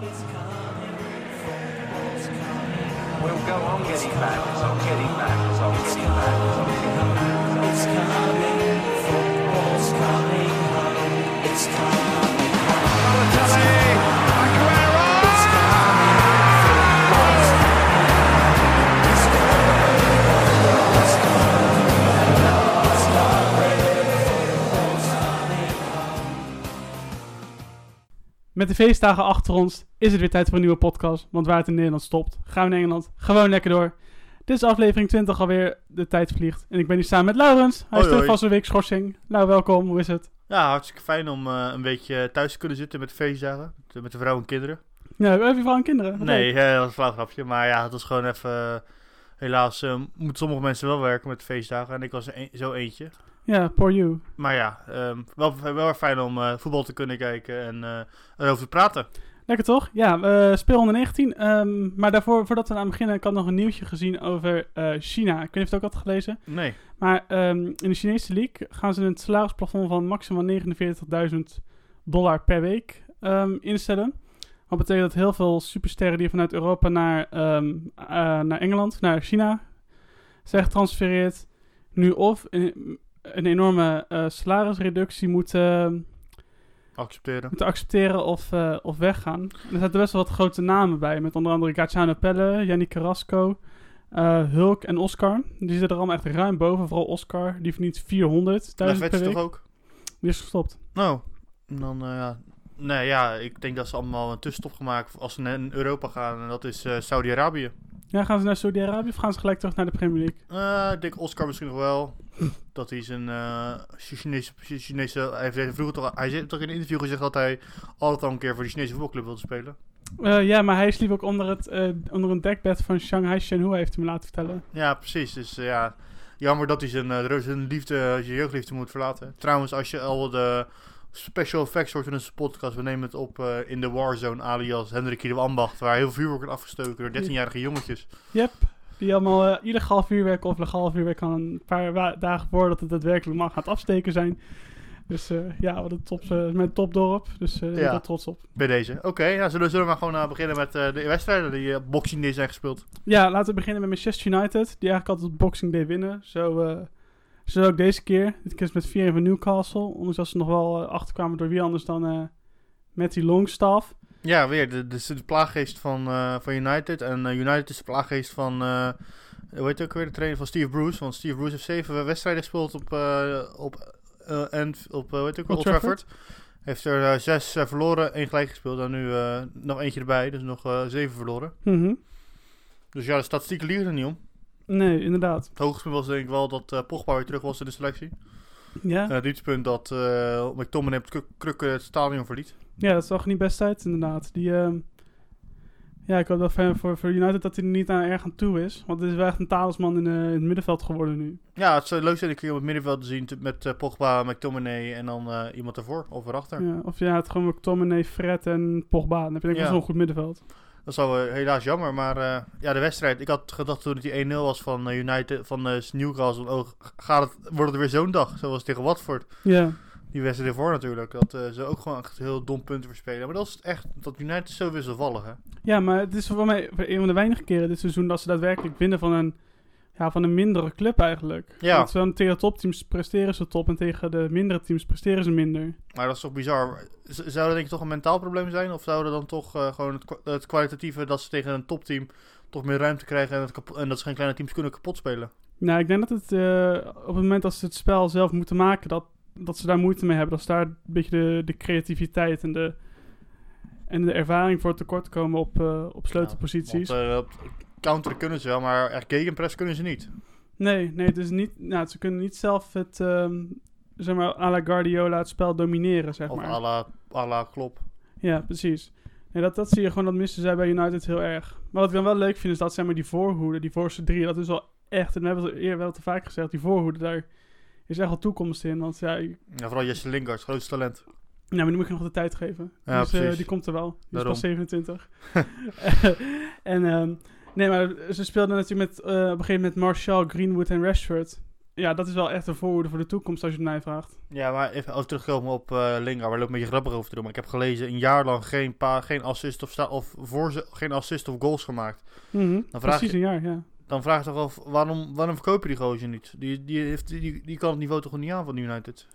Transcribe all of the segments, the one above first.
We'll go on getting back, on getting back, on getting back, on getting back. It's coming, football's coming home. It's coming Met de feestdagen achter ons is het weer tijd voor een nieuwe podcast. Want waar het in Nederland stopt, gaan we in Engeland gewoon lekker door. Dit is aflevering 20 alweer. De tijd vliegt. En ik ben hier samen met Laurens. Hij is terug van zijn week schorsing. Lau, welkom. Hoe is het? Ja, hartstikke fijn om eh, een beetje thuis te kunnen zitten met de feestdagen. Met- de vrouw en kinderen. Ja, heb je vrouw en kinderen? Wat Nee, eh, dat was een flauw grapje. Maar ja, het was gewoon even... eh, helaas moeten sommige mensen wel werken met de feestdagen. En ik was een- zo eentje. Ja, poor you. Maar ja, ehm, wel, wel erg fijn om eh, voetbal te kunnen kijken en eh, erover te praten. Lekker toch? Ja, eh speel onder 19. Ehm, maar daarvoor, voordat we aan beginnen, ik had nog een nieuwtje gezien over China. Ik weet niet of je het ook had gelezen. Nee. Maar ehm, in de Chinese league gaan ze een salarisplafond van maximaal 49.000 dollar per week instellen. Wat betekent dat heel veel supersterren die vanuit Europa naar, naar Engeland, naar China zijn getransfereerd, nu of een enorme eh, salarisreductie moeten, Accepteren. moeten accepteren of, eh, of weggaan. En er zaten best wel wat grote namen bij, met onder andere Gaetano Pelle, Yannick Carrasco, eh, Hulk en Oscar. Die zitten er allemaal echt ruim boven, vooral Oscar. Die verdient 400.000 per week. toch ook? Die is gestopt. Nou, dan eh, ja. Nee, ja, ik denk dat ze allemaal een tussenstop gemaakt als ze naar Europa gaan. En dat is eh, Saudi-Arabië. Ja, gaan ze naar Saudi-Arabië of gaan ze gelijk terug naar de Premier League? Eh, ik denk Oscar misschien nog wel. dat hij zijn eh, Chinese, Chinese. Hij heeft vroeger toch. Hij heeft toch in een interview gezegd dat hij altijd al een keer voor de Chinese voetbalclub wilde spelen. Eh, ja, maar hij sliep ook onder, het, onder een dekbed van Shanghai Shenhua, heeft hij me laten vertellen. Ja, precies. Dus ja. Jammer dat hij zijn, zijn liefde, zijn jeugdliefde moet verlaten. Trouwens, als je al de special effects hoort in onze podcast, we nemen het op eh, in de Warzone, alias Hendrik de Ambacht, waar heel veel vuurwerk wordt afgestoken door 13-jarige jongetjes. Yep. Die allemaal eh, illegaal vuurwerk of legaal vuurwerk kan een paar dagen voordat het daadwerkelijk mag gaan het afsteken zijn. Dus eh, ja, wat een top, eh, mijn topdorp. Dus ik ben Ja. er trots op. Bij deze. Oké, ja, zullen, zullen we maar gewoon beginnen met de wedstrijden die Boxing Day zijn gespeeld. Ja, laten we beginnen met Manchester United. Die eigenlijk altijd op Boxing Day winnen. Zo, zo ook deze keer. Dit keer is met 4 van Newcastle. Ondanks dat ze nog wel eh, achterkwamen door wie anders dan eh met die Longstaff. Ja, weer. De, de, de plaaggeest van, eh, van United. En United is de plaaggeest van. eh hoe heet ook weer de trainer van Steve Bruce? Want Steve Bruce heeft zeven wedstrijden gespeeld op. op en op, hoe heet het ook, Old Old Trafford. Heeft er zes verloren, één gelijk gespeeld. En nu nog eentje erbij, dus nog zeven verloren. Mhm. Dus ja, de statistieken liegen er niet om. Nee, inderdaad. Het hoogtepunt was denk ik wel dat eh Pogba weer terug was in de selectie. Ja. En het dieptepunt dat eh McTominay op het kruk- het stadion verliet. Ja, dat zag niet best uit, inderdaad. Die, ehm, ja, ik hoop wel voor, voor, voor United dat hij er niet aan erg aan toe is. Want het is wel echt een talisman in, eh, in het middenveld geworden nu. Ja, het zou leuk zijn een keer op het middenveld te zien met eh, Pogba, McTominay en dan eh, iemand ervoor of erachter. Ja, of ja, het gewoon McTominay, Fred en Pogba. Dan heb je denk ik Ja. wel zo'n goed middenveld. Dat is wel eh, helaas jammer, maar eh, ja, de wedstrijd. Ik had gedacht toen het die 1-0 was van eh, United, van Newcastle. Oh, gaat het, wordt het weer zo'n dag, zoals tegen Watford. Ja, Die wedstrijd ervoor natuurlijk, dat ze ook gewoon echt heel dom punten verspelen. Maar dat is echt, dat United zo wisselvallig hè. ja maar het is voor mij voor een van de weinige keren dit seizoen dat ze daadwerkelijk winnen van een, ja, van een mindere club eigenlijk. Ja. Want dan tegen topteams presteren ze top en tegen de mindere teams presteren ze minder. Maar dat is toch bizar. Z- Zou dat denk ik toch een mentaal probleem zijn? Of zou dat dan toch eh, gewoon het, kwa- het kwalitatieve dat ze tegen een topteam toch meer ruimte krijgen en, het en dat ze geen kleine teams kunnen kapot spelen? Nou, ik denk dat het eh, op het moment dat ze het spel zelf moeten maken, dat, dat ze daar moeite mee hebben. Dat ze daar een beetje de, de creativiteit en de, en de ervaring voor tekort komen op, eh, op sleutelposities. Want, counteren kunnen ze wel, maar echt gegenpress kunnen ze niet. Nee, nee, het is niet, nou, ze kunnen niet zelf het, ehm, zeg maar, à la Guardiola het spel domineren, zeg Of maar. à la, à la Klop. Ja, precies. Nee, dat, dat zie je gewoon, dat missen zij bij United heel erg. Maar wat ik dan wel leuk vind, is dat zeg maar die voorhoede, die voorste drie, dat is wel echt, en we hebben het eerder wel te vaak gezegd, die voorhoede, daar is echt wel toekomst in. Want ja, ik- Ja, vooral Jesse Lingard, grootste talent. nou, maar die moet je nog de tijd geven. Ja, dus eh, die komt er wel. Die Daarom. is pas 27. en, ehm, nee, maar ze speelden natuurlijk met, eh, op een gegeven moment Martial, Greenwood en Rashford. ja, dat is wel echt een voorhoede voor de toekomst als je het mij vraagt. Ja, maar even over terugkomen op eh Lingard, waar loopt een beetje grappig over te doen. Maar ik heb gelezen, een jaar lang geen, pa, geen assist of, sta, of voor ze, geen assist of goals gemaakt. Mhm, vraag Precies je- een jaar, ja. Dan vraag je toch af, waarom, waarom verkoop je die gozer niet? Die, die, heeft, die, die kan het niveau toch niet aan van United?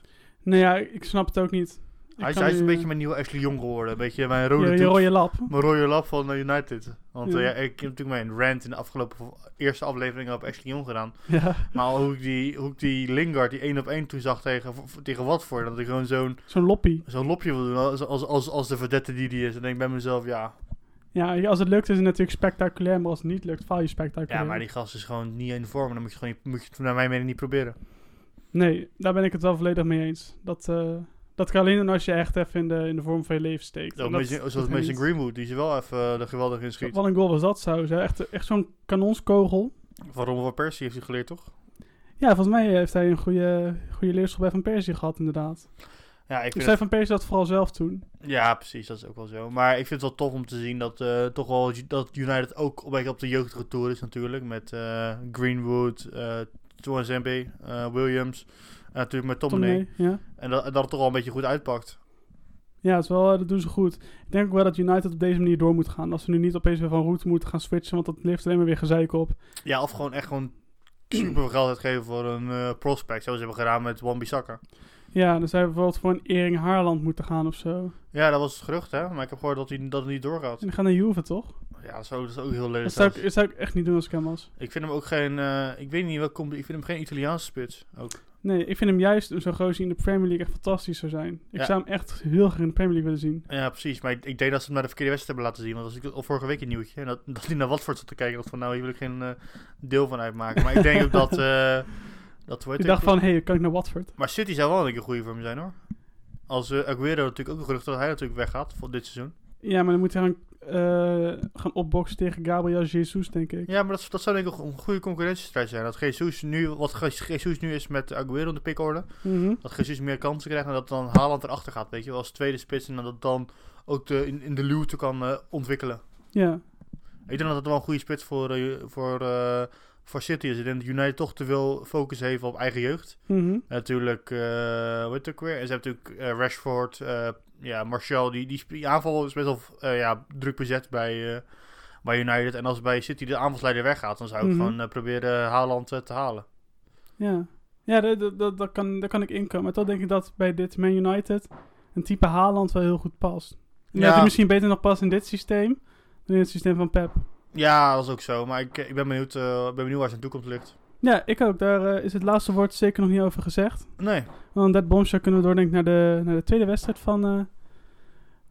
Nee, ja, ik snap het ook niet. Hij is, kan hij is een beetje mijn nieuwe Ashley Young geworden. Een beetje mijn rode je rode lap. Mijn rode lap van eh, United. Want Ja. eh, ja, ik heb natuurlijk mijn rant in de afgelopen eerste aflevering op Ashley Young gedaan. Ja, Maar hoe ik die, hoe ik die Lingard, die 1 op 1 toen zag tegen, tegen Watford. Dat ik gewoon zo'n zo'n loppie. zo'n lopje wil doen. Als, als, als, als de verdette die die is. Dan denk ik bij mezelf, ja. Ja, als het lukt is het natuurlijk spectaculair, maar als het niet lukt, faal je spectaculair. Ja, maar die gast is gewoon niet in vorm. Dan moet je, gewoon niet, moet je het naar mijn mening niet proberen. Nee, daar ben ik het wel volledig mee eens. Dat, eh, dat kan alleen doen als je echt even in de, in de vorm van je leven steekt. Dat- zoals Mason Greenwood, die ze wel even uh, er geweldig in schiet. Wat een goal was dat zo. Zo Echt, echt zo'n kanonskogel. Van Ron van Persie heeft hij geleerd, toch? Ja, volgens mij heeft hij een goede, goede leerschool bij Van Persie gehad, inderdaad. Ja, ik vind Van Persie dat vooral zelf toen. Ja, precies, dat is ook wel zo. Maar ik vind het wel tof om te zien dat eh, toch wel dat United ook een beetje op de jeugdige tour is natuurlijk. Met eh, Greenwood, eh Tuanzembe, eh Williams en natuurlijk met Tomney. Ja. En dat, en dat het toch wel een beetje goed uitpakt. Ja, dat, is wel, eh, dat doen ze goed. Ik denk ook wel dat United op deze manier door moet gaan. Als ze nu niet opeens weer van route moeten gaan switchen, want dat levert alleen maar weer gezeik op. Ja, of gewoon echt gewoon super geld uitgeven voor een eh, prospect. Zoals ze hebben gedaan met Wan-Bissaka. Ja, dan zou je bijvoorbeeld voor een Ering Haarland moeten gaan of zo. Ja, dat was het gerucht, hè. Maar ik heb gehoord dat, hij, dat niet doorgaat. En dan gaan naar Juve, toch? Ja, dat is ook, dat is ook heel lelijk. Dat zou, ik, dat zou ik echt niet doen als ik hem was. Ik vind hem ook geen... eh, ik weet niet welke... Ik vind hem geen Italiaanse spits. Ook. Nee, ik vind hem juist zo'n gozer in de Premier League echt fantastisch zou zijn. Ik Ja. zou hem echt heel graag in de Premier League willen zien. Ja, precies. Maar ik, ik denk dat ze hem naar de verkeerde wedstrijd hebben laten zien. Want als ik al vorige week een nieuwtje. En dat, dat hij naar Watford zat te kijken. Dat van nou, hier wil ik geen eh, deel van uitmaken. Maar ik denk ook dat... eh dat heet Ik dacht van, hé, hey, kan ik naar Watford? Maar City zou wel een keer goede voor hem zijn hoor. Als uh, Aguero natuurlijk ook een gerucht dat hij natuurlijk weggaat voor dit seizoen. Ja, maar dan moet hij gaan, eh, gaan opboksen tegen Gabriel Jesus, denk ik. Ja, maar dat, dat zou denk ik een goede concurrentiestrijd zijn. Dat Jesus nu, wat Je- Jesus nu is met Aguero in de pickorde. Mhm. Dat Jesus meer kansen krijgt en dat dan Haaland erachter gaat. Weet je wel, als tweede spits. En dat dan ook de, in, in de luwte kan eh, ontwikkelen. Ja. Ik denk dat het wel een goede spits voor, eh, voor, voor City is. Ik denk dat United toch te veel focus heeft op eigen jeugd. Mhm. En natuurlijk, heet het ook weer? En ze hebben natuurlijk Rashford, ja, Martial. Die, die, aanval is best wel eh, ja, druk bezet bij, eh, bij United. En als bij City de aanvalsleider weggaat, dan zou ik Mhm. gewoon eh, proberen Haaland te halen. Ja, ja dat, dat, dat, dat kan, daar kan ik inkomen. Maar toch denk ik dat bij dit Man United een type Haaland wel heel goed past. En Ja. dat misschien beter nog past in dit systeem dan in het systeem van Pep. Ja, dat is ook zo. Maar ik, ik ben, benieuwd, ben benieuwd waar zijn toekomst ligt. Ja, ik ook. Daar is het laatste woord zeker nog niet over gezegd. Nee. Want dat bombshell kunnen we doordenken naar de, naar de tweede wedstrijd van,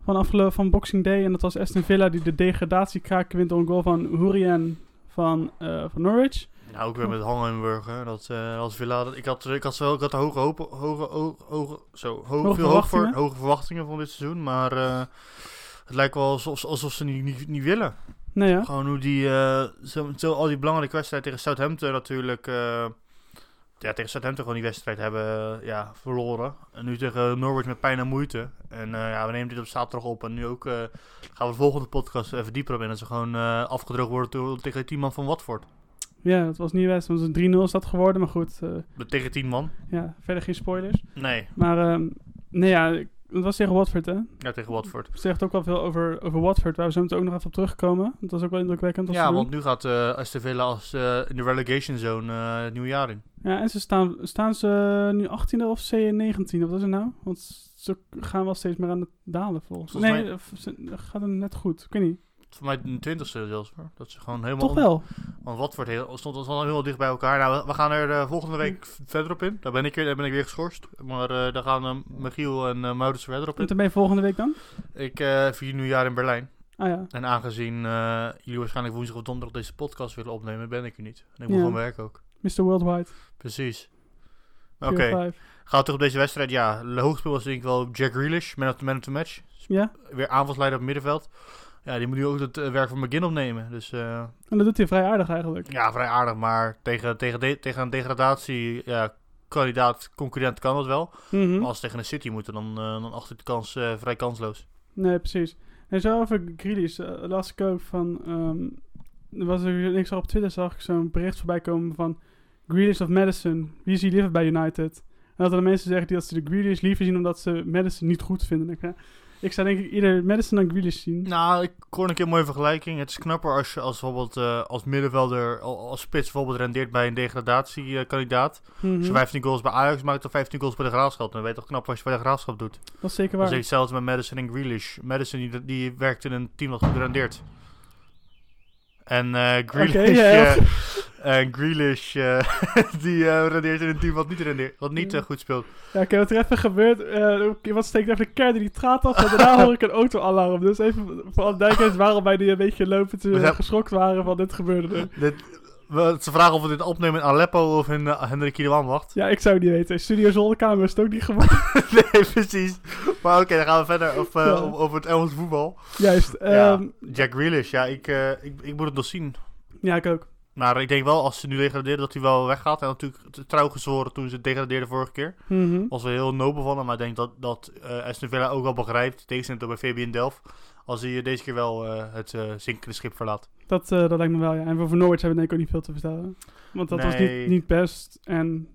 van, afgelopen, van Boxing Day. En dat was Aston Villa die de degradatiekraak wint door een goal van Hurrien van, eh, van Norwich. Nou, ook weer met Hangenburg. hè. Dat als Villa. dat- Ik had, ik had, wel, ik had hoge, hoge, hoge, zo, ho- Hoge hoog verwachtingen? hoge verwachtingen van dit seizoen. Maar eh, het lijkt wel alsof, alsof ze niet, niet, niet willen. Nee ja. Gewoon hoe die, zo, zo al die belangrijke wedstrijden tegen Southampton natuurlijk, ja, tegen Southampton gewoon die wedstrijd hebben ja, verloren. En nu tegen Norwich met pijn en moeite. En eh, ja, we nemen dit op zaterdag op en nu ook eh, gaan we de volgende podcast even dieper op in. Dat ze gewoon eh, afgedroogd worden door- tegen 10 man van Watford. Ja, dat was niet best. Want het is 3-0 is dat geworden. Maar goed, Tegen 10 man? ja, verder geen spoilers. Nee, Maar ehm, nee ja, ik- het was tegen Watford hè. ja, tegen Watford. Het zegt ook wel veel over, over Watford, waar we zo meteen ook nog even op terugkomen. Dat was ook wel indrukwekkend. Ja, doen. want nu gaat eh Aston Villa als, eh, in de relegation zone eh, het nieuwe jaar in. Ja, en ze staan, staan ze nu 18e of C19? Wat is het nou? Want ze gaan wel steeds meer aan het dalen volgens Nee, mij- of ze- gaat het net goed. Ik weet niet. Voor mij de twintigste zelfs hoor. Dat ze gewoon helemaal... Toch wel. Want Watford heel, stond ons al heel dicht bij elkaar. Nou, we- gaan er eh, volgende week v- verder op in. Daar ben ik, weer- daar ben ik weer geschorst. Maar eh, daar gaan eh, Michiel en uh, Maurits verder op En in. toen ben je volgende week dan? Ik vier nieuwjaar in Berlijn. Ah ja. En aangezien jullie waarschijnlijk woensdag of donderdag deze podcast willen opnemen, ben ik er niet. En ik moet Ja. gewoon werken ook. Mr. Worldwide. Precies. Oké, gaan we terug op deze wedstrijd. Ja, de hoogspel was denk ik wel Jack Grealish, man of the, man of the match. Ja, Weer aanvalsleider op het middenveld. Ja, die moet nu ook het eh, werk van McGinn opnemen. Dus eh, en dat doet hij vrij aardig eigenlijk. ja, vrij aardig. Maar tegen, tegen, de- tegen een degradatie, ja, kandidaat, concurrent kan dat wel. Mhm. Maar als ze tegen een City moeten, dan, eh dan acht ik de kans vrij kansloos. Nee, precies. En zo over Grealish, las ik ook van... er was er, ik zag op Twitter zag ik zo'n bericht voorbij komen van... Grealish of Madison, wie zie je liever bij United? En dat er dan mensen zeggen die dat ze de Grealish liever zien omdat ze Madison niet goed vinden. Ik, ik zou denk ik ieder Madison dan Grealish zien. Nou, ik hoor een keer een mooie vergelijking. Het is knapper als je als bijvoorbeeld eh, als middenvelder, al- als spits bijvoorbeeld rendeert bij een degradatiekandidaat. Mhm. Als je 15 goals bij Ajax maakt of 15 goals bij de Graafschap, dan weet je toch knap wat je bij de Graafschap doet. Dat is zeker Dat waar. is hetzelfde met Madison en Grealish. Madison die, die werkt in een team dat goed rendeert. En eh Grealish, eh, en Grealish eh, die rendeert in een team wat niet rendeert, wat niet eh, goed speelt. Ja, oké, wat er even gebeurt. wat steekt even de kern in die traat af. En daarna hoor ik een autoalarm. Dus even voor alle duidelijkheid waarom wij die een beetje lopen te zijn- geschokt waren van dit gebeurde er. Dit, we, ze vragen of we dit opnemen in Aleppo of in uh, Hendrik Wacht. Ja, ik zou het niet weten. Studio Zolderkamer is het ook niet gewoon. nee, precies. Maar oké, dan gaan we verder of, Ja. o- over het Engelse voetbal. Juist. Ja, ehm, Jack Grealish, ja, ik, ik, ik moet het nog zien. ja, ik ook. Maar ik denk wel, als ze nu degraderen, dat hij wel weggaat. En natuurlijk trouw gezworen toen ze degradeerden vorige keer. Mhm. Was wel heel nobel van hem. Maar ik denk dat, dat Aston Villa ook wel begrijpt, tegenstelling bij Fabian Delft, als hij deze keer wel eh, het eh, zinkende schip verlaat. Dat, dat lijkt me wel, ja. En voor Norwich hebben we denk ik ook niet veel te vertellen. Want dat was niet, niet best. En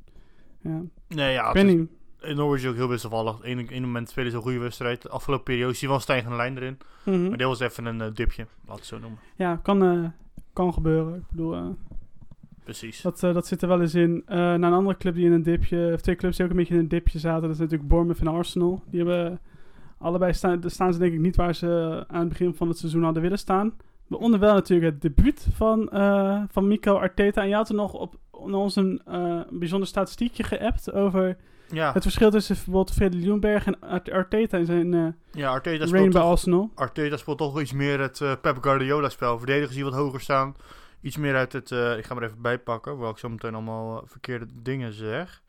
ja, Nee, ja, ik in Norwich ook heel wisselvallig. Eén één moment spelen ze een goede wedstrijd. De afgelopen periode zie je wel een stijgende lijn erin. Mhm. Maar dit was even een eh, dipje, laat het zo noemen. Ja, kan, kan gebeuren. Ik bedoel, eh, Precies. dat, eh, dat zit er wel eens in. Eh naar een andere club die in een dipje, of twee clubs die ook een beetje in een dipje zaten, dat is natuurlijk Bournemouth en Arsenal. Die hebben allebei staan, staan ze denk ik niet waar ze aan het begin van het seizoen hadden willen staan. Waaronder wel natuurlijk het debuut van, van Mico Arteta. En je had er nog op, op ons een bijzonder statistiekje geappt over Ja, het verschil tussen bijvoorbeeld Freddy Ljungberg en Art- Arteta in zijn eh ja Arteta, speelt bij Arsenal. Arteta speelt toch iets meer het eh, Pep Guardiola spel. Verdedigers die wat hoger staan. Iets meer uit het... eh, ik ga maar even bijpakken, hoewel ik zo meteen allemaal verkeerde dingen zeg.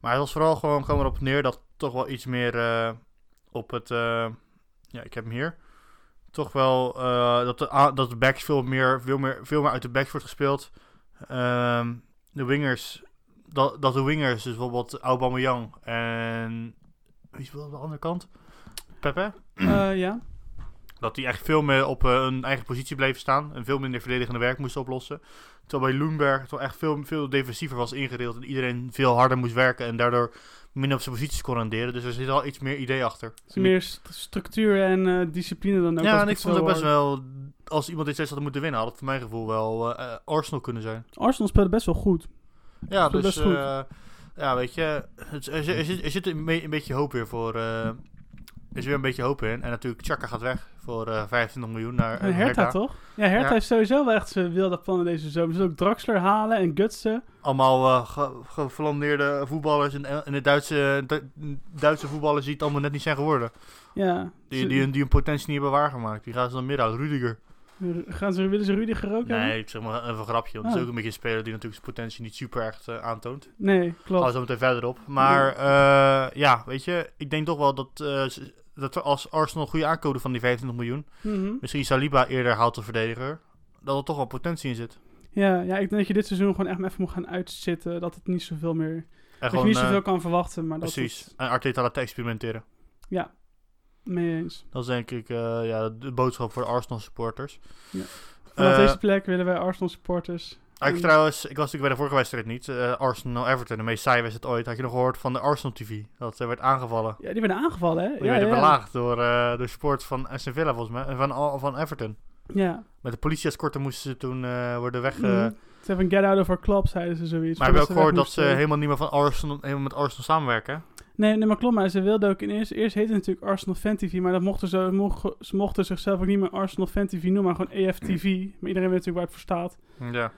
Maar het was vooral gewoon, kwam erop neer dat toch wel iets meer op het... eh, ja, ik heb hem hier. Toch wel dat, de, dat de backs veel meer, veel, meer, veel meer uit de backs wordt gespeeld. Ehm, de wingers... Dat, dat de wingers, dus bijvoorbeeld Aubameyang en... Wie speelt op de andere kant? Pepe? Eh, ja. Dat die echt veel meer op eh, hun eigen positie bleven staan. En veel minder verdedigende werk moesten oplossen. Terwijl bij Loenberg toch echt veel, veel defensiever was ingedeeld. En iedereen veel harder moest werken. En daardoor minder op zijn posities kon renderen. Dus er zit al iets meer idee achter. Meer st- structuur en eh, discipline dan ook. ja, en ik vond het best wel... Als iemand dit steeds had moeten winnen, had het voor mijn gevoel wel Arsenal kunnen zijn. Arsenal speelde best wel goed. Ja, dus... best goed. eh, ja, weet je... Het, er, zit- er, zit, er zit een, be- een beetje hoop weer voor... eh, er is weer een beetje hoop in. En natuurlijk, Chaka gaat weg voor eh 25 miljoen naar eh, Hertha, toch? Ja, Hertha Ja. heeft sowieso wel echt zijn wilde plannen deze zomer. Ze willen ook Draxler halen en Gutsen. allemaal ge- geflandeerde voetballers en, en de Duitse, Du- Duitse voetballers die het allemaal net niet zijn geworden. Ja. Die, die, hun- die hun potentie niet hebben waargemaakt. Die gaan ze dan midden uit. Rudiger. Gaan ze, willen ze Rudiger ook? Nee, ik zeg maar even een grapje. Want het Oh. is ook een beetje een speler die natuurlijk zijn potentie niet super erg eh, aantoont. Nee, Gaan we klopt. zo meteen verder op. Maar eh, ja, weet je, ik denk toch wel dat, eh, dat als Arsenal goede aankoden van die 25 miljoen, Mhm. misschien Saliba eerder haalt als verdediger, dat er toch wel potentie in zit. Ja, ja, ik denk dat je dit seizoen gewoon echt even moet gaan uitzitten. Dat het niet zoveel meer... En dat je niet zoveel kan verwachten, maar dat precies. het- En Arteta laten experimenteren. ja, mee eens. Dat is denk ik eh, ja, de boodschap voor de Arsenal supporters. Ja. Vanaf Eh, deze plek willen wij Arsenal supporters... Ah, Ik En- trouwens, ik was natuurlijk bij de vorige wedstrijd niet. eh, Arsenal-Everton, de meest saaie wedstrijd ooit. Had je nog gehoord van de Arsenal TV? Dat eh, werd aangevallen. Ja, die werden aangevallen, hè? Die ja, werden ja. belaagd door, eh door supporters van Aston Villa volgens mij. En van, van Everton. Ja. Met de politieescorten moesten ze toen worden weg... Mhm. Ze hebben een get out of our club, zeiden ze zoiets. Maar heb je voordat ook ze gehoord dat ze helemaal niet meer van Arsenal, helemaal met Arsenal samenwerken? Nee, nee, maar klopt. Maar ze wilden ook in eerst, eerst heette het natuurlijk Arsenal Fan TV, maar dat mochten ze, mochten, ze mochten zichzelf ook niet meer Arsenal Fan TV noemen, maar gewoon EFTV. Maar iedereen weet natuurlijk waar het voor staat. Ja.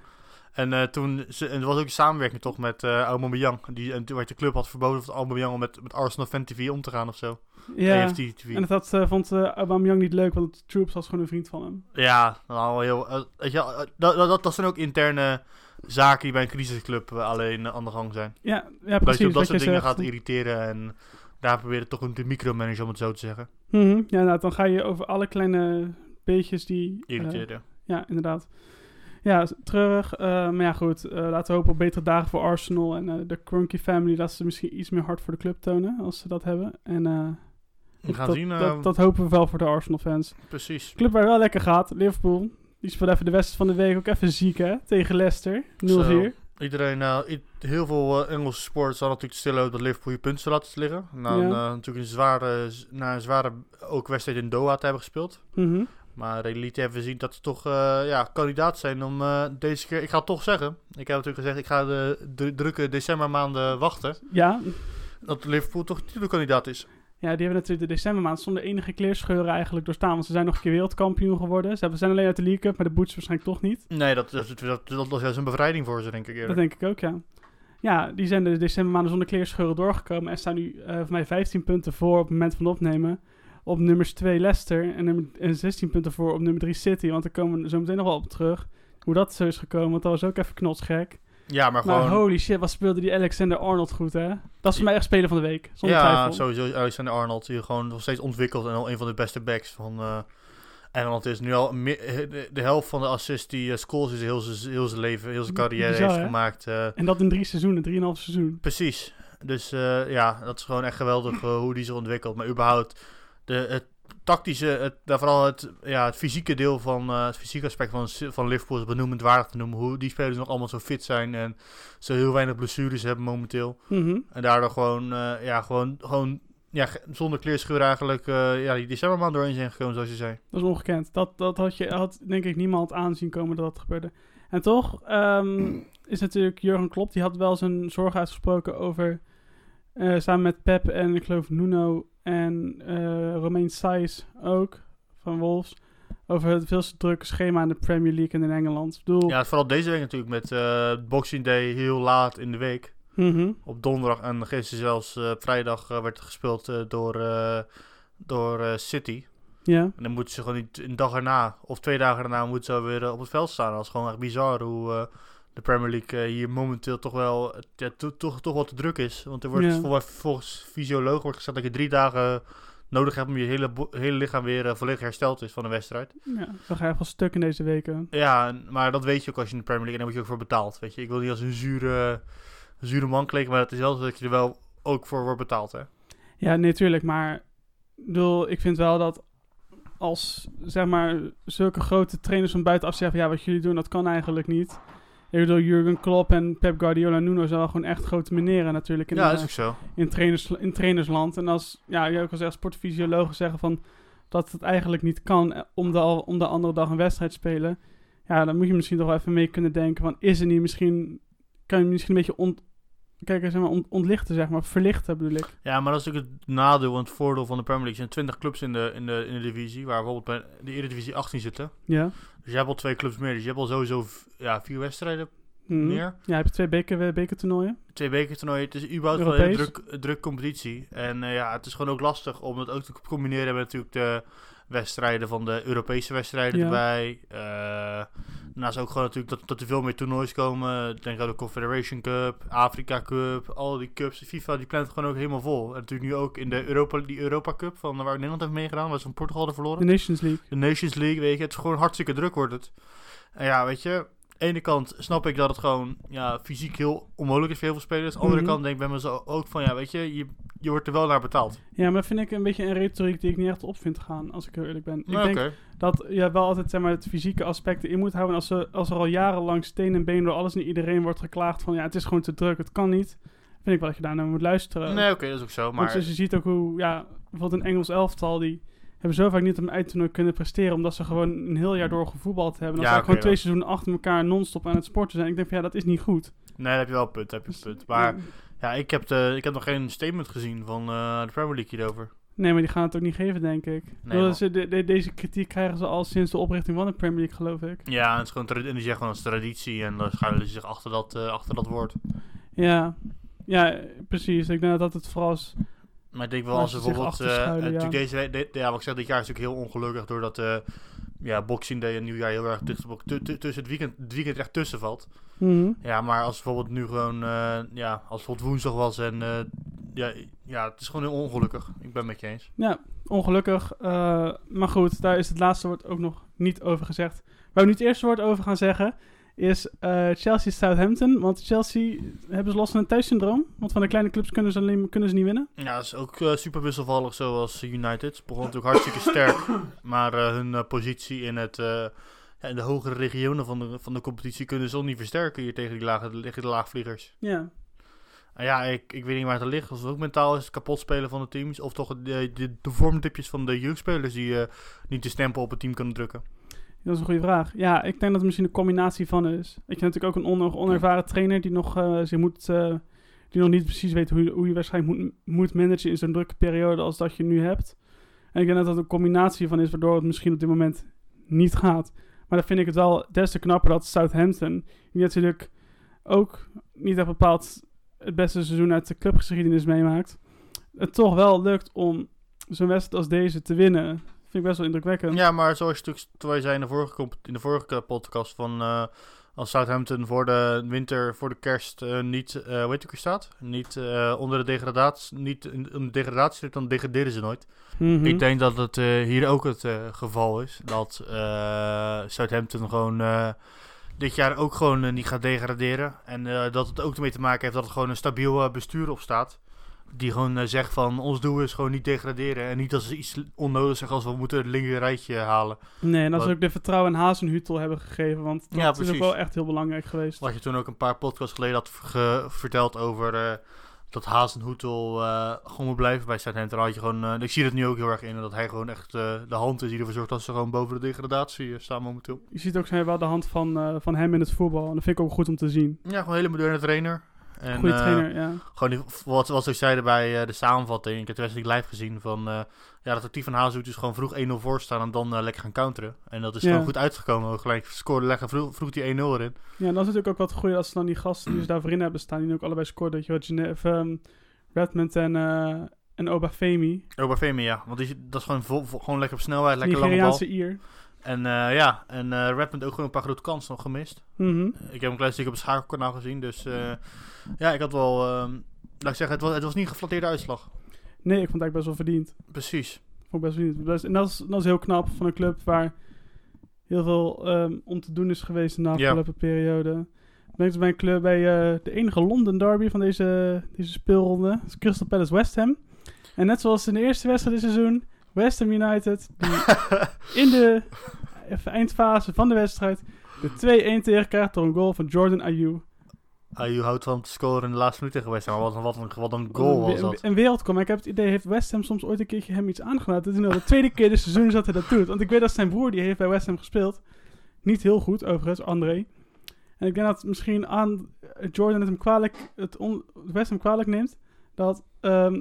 En eh, toen, ze, en er was ook een samenwerking toch met eh Aubameyang. Die, en toen werd de club had verboden voor Aubameyang om met, met Arsenal Fan TV om te gaan of zo. Ja. TV. En dat had, eh, vond uh, Aubameyang niet leuk, want Troops was gewoon een vriend van hem. Ja, nou, heel, weet je, dat, dat, dat zijn ook interne zaken die bij een crisisclub eh, alleen eh, aan de gang zijn. Ja, ja dat je precies. op dat soort dingen zegt. gaat irriteren en daar proberen toch een micromanager om het zo te zeggen. Mhm. Ja, nou, dan ga je over alle kleine beetjes die... eh, Irriteren. ja, inderdaad. Ja, treurig. eh, maar ja, goed. laten we hopen op betere dagen voor Arsenal en de Cronky family. Dat ze misschien iets meer hard voor de club tonen, als ze dat hebben. En We gaan dat, zien. dat, dat hopen we wel voor de Arsenal fans. precies. Club waar wel lekker gaat, Liverpool. Die speelde even de wedstrijd van de week ook even ziek, hè? Tegen Leicester. 0-4. Iedereen, eh, heel veel eh, Engelse sporters hadden natuurlijk stillen over dat Liverpool je punten laten liggen. Na, een, Ja. eh, natuurlijk een zware, na een zware ook wedstrijd in Doha te hebben gespeeld. Mhm. Maar de Elite hebben gezien dat ze toch ja, kandidaat zijn om deze keer... Ik ga het toch zeggen. Ik heb natuurlijk gezegd, ik ga de, de drukke decembermaanden wachten. Ja. Dat Liverpool toch titelkandidaat is. Ja, die hebben natuurlijk de decembermaand zonder enige kleerscheuren eigenlijk doorstaan. Want ze zijn nog een keer wereldkampioen geworden. Ze zijn alleen uit de League Cup, maar de boots waarschijnlijk toch niet. Nee, dat, dat, dat, dat was juist een bevrijding voor ze, denk ik Dat eerder. denk ik ook, ja. Ja, die zijn de decembermaanden zonder kleerscheuren doorgekomen. En staan nu eh voor mij 15 punten voor op het moment van opnemen. Op nummers 2 Leicester en, nummer, en 16 punten voor op nummer 3 City. Want daar komen we zo meteen nog wel op terug. Hoe dat zo is gekomen, want dat was ook even knotsgek. Ja, maar Maar gewoon... holy shit, wat speelde die Alexander Arnold goed, hè? Dat is voor mij echt speler van de week, zonder ja, twijfel. sowieso Alexander Arnold, die gewoon nog steeds ontwikkelt en al een van de beste backs van eh, Engeland is. Nu al de, helft van de assists die uh, Scholes is heel zijn heel zijn leven, heel zijn carrière Bizar, heeft hè? gemaakt. eh, En dat in drie seizoenen, drieënhalf seizoen. precies. Dus eh, ja, dat is gewoon echt geweldig eh, hoe die zich ontwikkelt. Maar überhaupt, de, het tactische, het, daar vooral het, ja, het fysieke deel van, eh, het fysieke aspect van, van Liverpool is benoemend waardig te noemen. Hoe die spelers nog allemaal zo fit zijn en zo heel weinig blessures hebben momenteel. Mhm. En daardoor gewoon, eh, ja, gewoon, gewoon ja, zonder kleerscheur eigenlijk eh, ja, die decembermaand doorheen zijn gekomen, zoals je zei. Dat is ongekend. Dat, dat had, je, had denk ik niemand aanzien komen dat dat gebeurde. En toch ehm, is natuurlijk Jurgen Klopp, die had wel zijn zorg uitgesproken over, eh, samen met Pep en ik geloof Nuno en eh Romain Saiz ook, van Wolves, over het veel te drukke schema in de Premier League en in Engeland. Ik bedoel, Ja, vooral deze week natuurlijk met eh, Boxing Day heel laat in de week. mhm, Op donderdag en gisteren zelfs vrijdag werd gespeeld door, door City. ja. En dan moeten ze gewoon niet een dag erna of twee dagen daarna moeten ze weer op het veld staan. Dat is gewoon echt bizar hoe de Premier League eh, hier momenteel toch wel, ja, to- toch, toch wel te druk is. Want er wordt Ja. vol- volgens fysioloog wordt gezegd dat je drie dagen nodig hebt om je hele, hele lichaam weer eh, volledig hersteld is van een wedstrijd. ja, dan ga je wel stuk in deze weken. Ja, maar dat weet je ook als je in de Premier League en daar word je ook voor betaald. Weet je, ik wil niet als een zure, zure man klinken, maar het is wel zo dat je er wel ook voor wordt betaald. Hè? Ja, nee, tuurlijk. Maar ik bedoel, ik vind wel dat als zeg maar zulke grote trainers van buitenaf zeggen: ja, wat jullie doen, dat kan eigenlijk niet. Ik bedoel, Jurgen Klopp en Pep Guardiola en Nuno zijn wel gewoon echt grote meneren natuurlijk in, ja, dat is ook zo. in, trainers, in trainersland. En als, ja, je ook al zegt, sportfysiologen zeggen van dat het eigenlijk niet kan eh, om de, al- om de andere dag een wedstrijd te spelen. Ja, dan moet je misschien toch wel even mee kunnen denken van, is er niet misschien, kan je misschien een beetje ont, kijk, zeg maar, ont- ontlichten, zeg maar, verlichten bedoel ik. Ja, maar dat is natuurlijk het nadeel en het voordeel van de Premier League. Er zijn 20 clubs in de, in de, in de divisie, waar bijvoorbeeld bij de Eredivisie 18 zitten. Ja. Dus je hebt al twee clubs meer. Dus je hebt al sowieso ja, vier wedstrijden Mhm. meer. Ja, heb je twee beker, bekertoernooien? Twee bekertoernooien. Het is überhaupt wel een druk, druk competitie. En eh, ja, het is gewoon ook lastig om het ook te combineren met natuurlijk de wedstrijden van de Europese wedstrijden Ja. erbij. Eh daarnaast ook gewoon natuurlijk dat, dat er veel meer toernoois komen. Denk aan de Confederation Cup, Afrika Cup, al die cups. De FIFA die plant gewoon ook helemaal vol. En natuurlijk nu ook in de Europa, die Europa Cup, van waar Nederland heeft meegedaan, waar ze van Portugal er verloren. De Nations League. De Nations League, weet je, het is gewoon hartstikke druk wordt het. En ja, weet je, ene kant snap ik dat het gewoon ja, fysiek heel onmogelijk is voor heel veel spelers. Aan de andere Mhm. kant denk ik bij mezelf ook van, ja, weet je, je, je wordt er wel naar betaald. Ja, maar vind ik een beetje een retoriek die ik niet echt op vind gaan, als ik heel eerlijk ben. Ik Maar denk dat je wel altijd zeg maar, het fysieke aspect in moet houden. Als er, als er al jarenlang steen en been door alles en iedereen wordt geklaagd van ja, het is gewoon te druk, het kan niet. Vind ik wel dat je daar naar moet luisteren. Nee, oké, dat is ook zo. Want Maar dus je ziet ook hoe, ja, bijvoorbeeld een Engels elftal, die hebben zo vaak niet op een eindtoernooi kunnen presteren, omdat ze gewoon een heel jaar door gevoetbald hebben. Dan Ja, gewoon twee dat- seizoenen achter elkaar non-stop aan het sporten zijn. Ik denk van ja, dat is niet goed. nee, dan heb je wel een punt, heb je een punt. Maar ja, ik heb, de, ik heb nog geen statement gezien van eh, de Premier League hierover. Nee, maar die gaan het ook niet geven, denk ik. Man. ze- de, de- deze kritiek krijgen ze al sinds de oprichting van de Premier League, geloof ik. Ja, en het is gewoon, en die zeggen gewoon als traditie en dan schuilen ze zich achter dat, eh, achter dat woord. Ja, ja, precies. Ik denk dat het vooral. Maar ik denk wel als ze bijvoorbeeld... eh, ja. natuurlijk deze, de- ja, wat ik zeg, dit jaar is natuurlijk heel ongelukkig doordat eh ja, Boxing Day en Nieuwjaar heel erg tussen het weekend, het weekend echt tussen valt. Mhm. Ja, maar als bijvoorbeeld nu gewoon, eh, ja, als bijvoorbeeld woensdag was en ja, ja, het is gewoon heel ongelukkig. Ik ben het met je eens. Ja, ongelukkig. maar goed, daar is het laatste woord ook nog niet over gezegd. Waar we nu het eerste woord over gaan zeggen is eh, Chelsea-Southampton. Want Chelsea hebben ze last van een thuissyndroom. Want van de kleine clubs kunnen ze, alleen, kunnen ze niet winnen. Ja, dat is ook eh, super wisselvallig zoals United. Ze begon natuurlijk hartstikke sterk, maar eh, hun eh, positie in het, eh, ja, in de hogere regionen van de, van de competitie kunnen ze ook niet versterken hier tegen die, lage, tegen de laagvliegers. Ja. En ja, ik, ik weet niet waar het aan ligt. Of het ook mentaal is het kapot spelen van de teams. Of toch de, de, de vormdipjes van de jeugdspelers die eh, niet de stempel op het team kunnen drukken. Dat is een goede vraag. Ja, ik denk dat het misschien een combinatie van is. Ik heb natuurlijk ook een on- onervaren trainer die nog, eh, zich moet, eh, die nog niet precies weet hoe, je- hoe je waarschijnlijk moet, moet managen in zo'n drukke periode als dat je nu hebt. En ik denk dat dat een combinatie van is waardoor het misschien op dit moment niet gaat. Maar dan vind ik het wel des te knapper dat Southampton, die natuurlijk ook niet echt bepaald het beste seizoen uit de clubgeschiedenis meemaakt, het toch wel lukt om zo'n wedstrijd als deze te winnen. Vind ik best wel indrukwekkend. Ja, maar zoals je natuurlijk zei in de vorige, in de vorige podcast van... eh, als Southampton voor de winter, voor de kerst eh, niet, eh hoe heet het ook staat? Niet eh, onder de degradatie, niet in de degradatie zit, dan degraderen ze nooit. Mhm. Ik denk dat het eh, hier ook het eh, geval is. Dat eh, Southampton gewoon eh, dit jaar ook gewoon eh, niet gaat degraderen. En eh, dat het ook ermee te maken heeft dat er gewoon een stabiel eh, bestuur op staat. Die gewoon eh, zegt van ons doel is gewoon niet degraderen. En niet als ze iets onnodig zeggen als we moeten het linker rijtje halen. Nee, en dat ze ook de vertrouwen in Hazenhutel hebben gegeven. Want dat Ja, is ook wel echt heel belangrijk geweest. Wat je toen ook een paar podcasts geleden had ge- verteld over eh, dat Hazenhoetel eh gewoon moet blijven bij Southampton. Had je gewoon, ik zie het nu ook heel erg in. Dat hij gewoon echt de hand is die ervoor zorgt dat ze gewoon boven de degradatie staan momenteel. Je ziet ook zijn wel de hand van, van hem in het voetbal. En dat vind ik ook goed om te zien. Ja, gewoon een hele moderne trainer. En, Goede eh, trainer, ja. Gewoon die, wat, wat ze ook zeiden bij eh, de samenvatting. Ik heb de wedstrijd live gezien. Van, eh, ja, dat het team van Hazenhoet is gewoon vroeg 1-0 voor staan en dan lekker gaan counteren. En dat is Ja. gewoon goed uitgekomen. Gelijk scoren leggen, vroeg, vroeg die 1-0 erin. Ja, en dat is natuurlijk ook wat goed als dan die gasten die ze daar voorin hebben staan. Die ook allebei scoren. Dat je wat Gene- um, Redmond en, en Obafemi. Obafemi, ja. Want die, dat is gewoon, vol, vol- gewoon lekker op snelheid, lekker lange bal. Nigeriaanse Ier. En eh, ja, en eh Redmond ook gewoon een paar grote kansen nog gemist. Mhm. Ik heb een klein stukje op het schakelkanaal gezien. Dus eh, ja, ik had wel... ehm, laat ik zeggen, het was, het was niet een geflatteerde uitslag. Nee, ik vond het eigenlijk best wel verdiend. Precies. Vond ik best verdiend. En dat is, dat is heel knap van een club waar heel veel ehm, om te doen is geweest in de Ja. afgelopen periode. Ik dus bij een club bij de enige London derby van deze, deze speelronde. Dat is Crystal Palace West Ham. En net zoals in de eerste wedstrijd dit seizoen, West Ham United, die in de eindfase van de wedstrijd de 2-1 tegenkrijgt door een goal van Jordan Ayew. Je houdt van te scoren in de laatste minuut tegen West Ham. Wat, een- wat, een, wat een goal was dat. een wereldkom. Ik heb het idee, heeft West Ham soms ooit een keertje hem iets aangedaan? Het is al de tweede keer dit seizoen dat hij dat doet. Want ik weet dat zijn broer, die heeft bij West Ham gespeeld. Niet heel goed, overigens, André. En ik denk dat misschien aan Jordan het hem kwalijk, het on, West Ham kwalijk neemt. Dat ehm,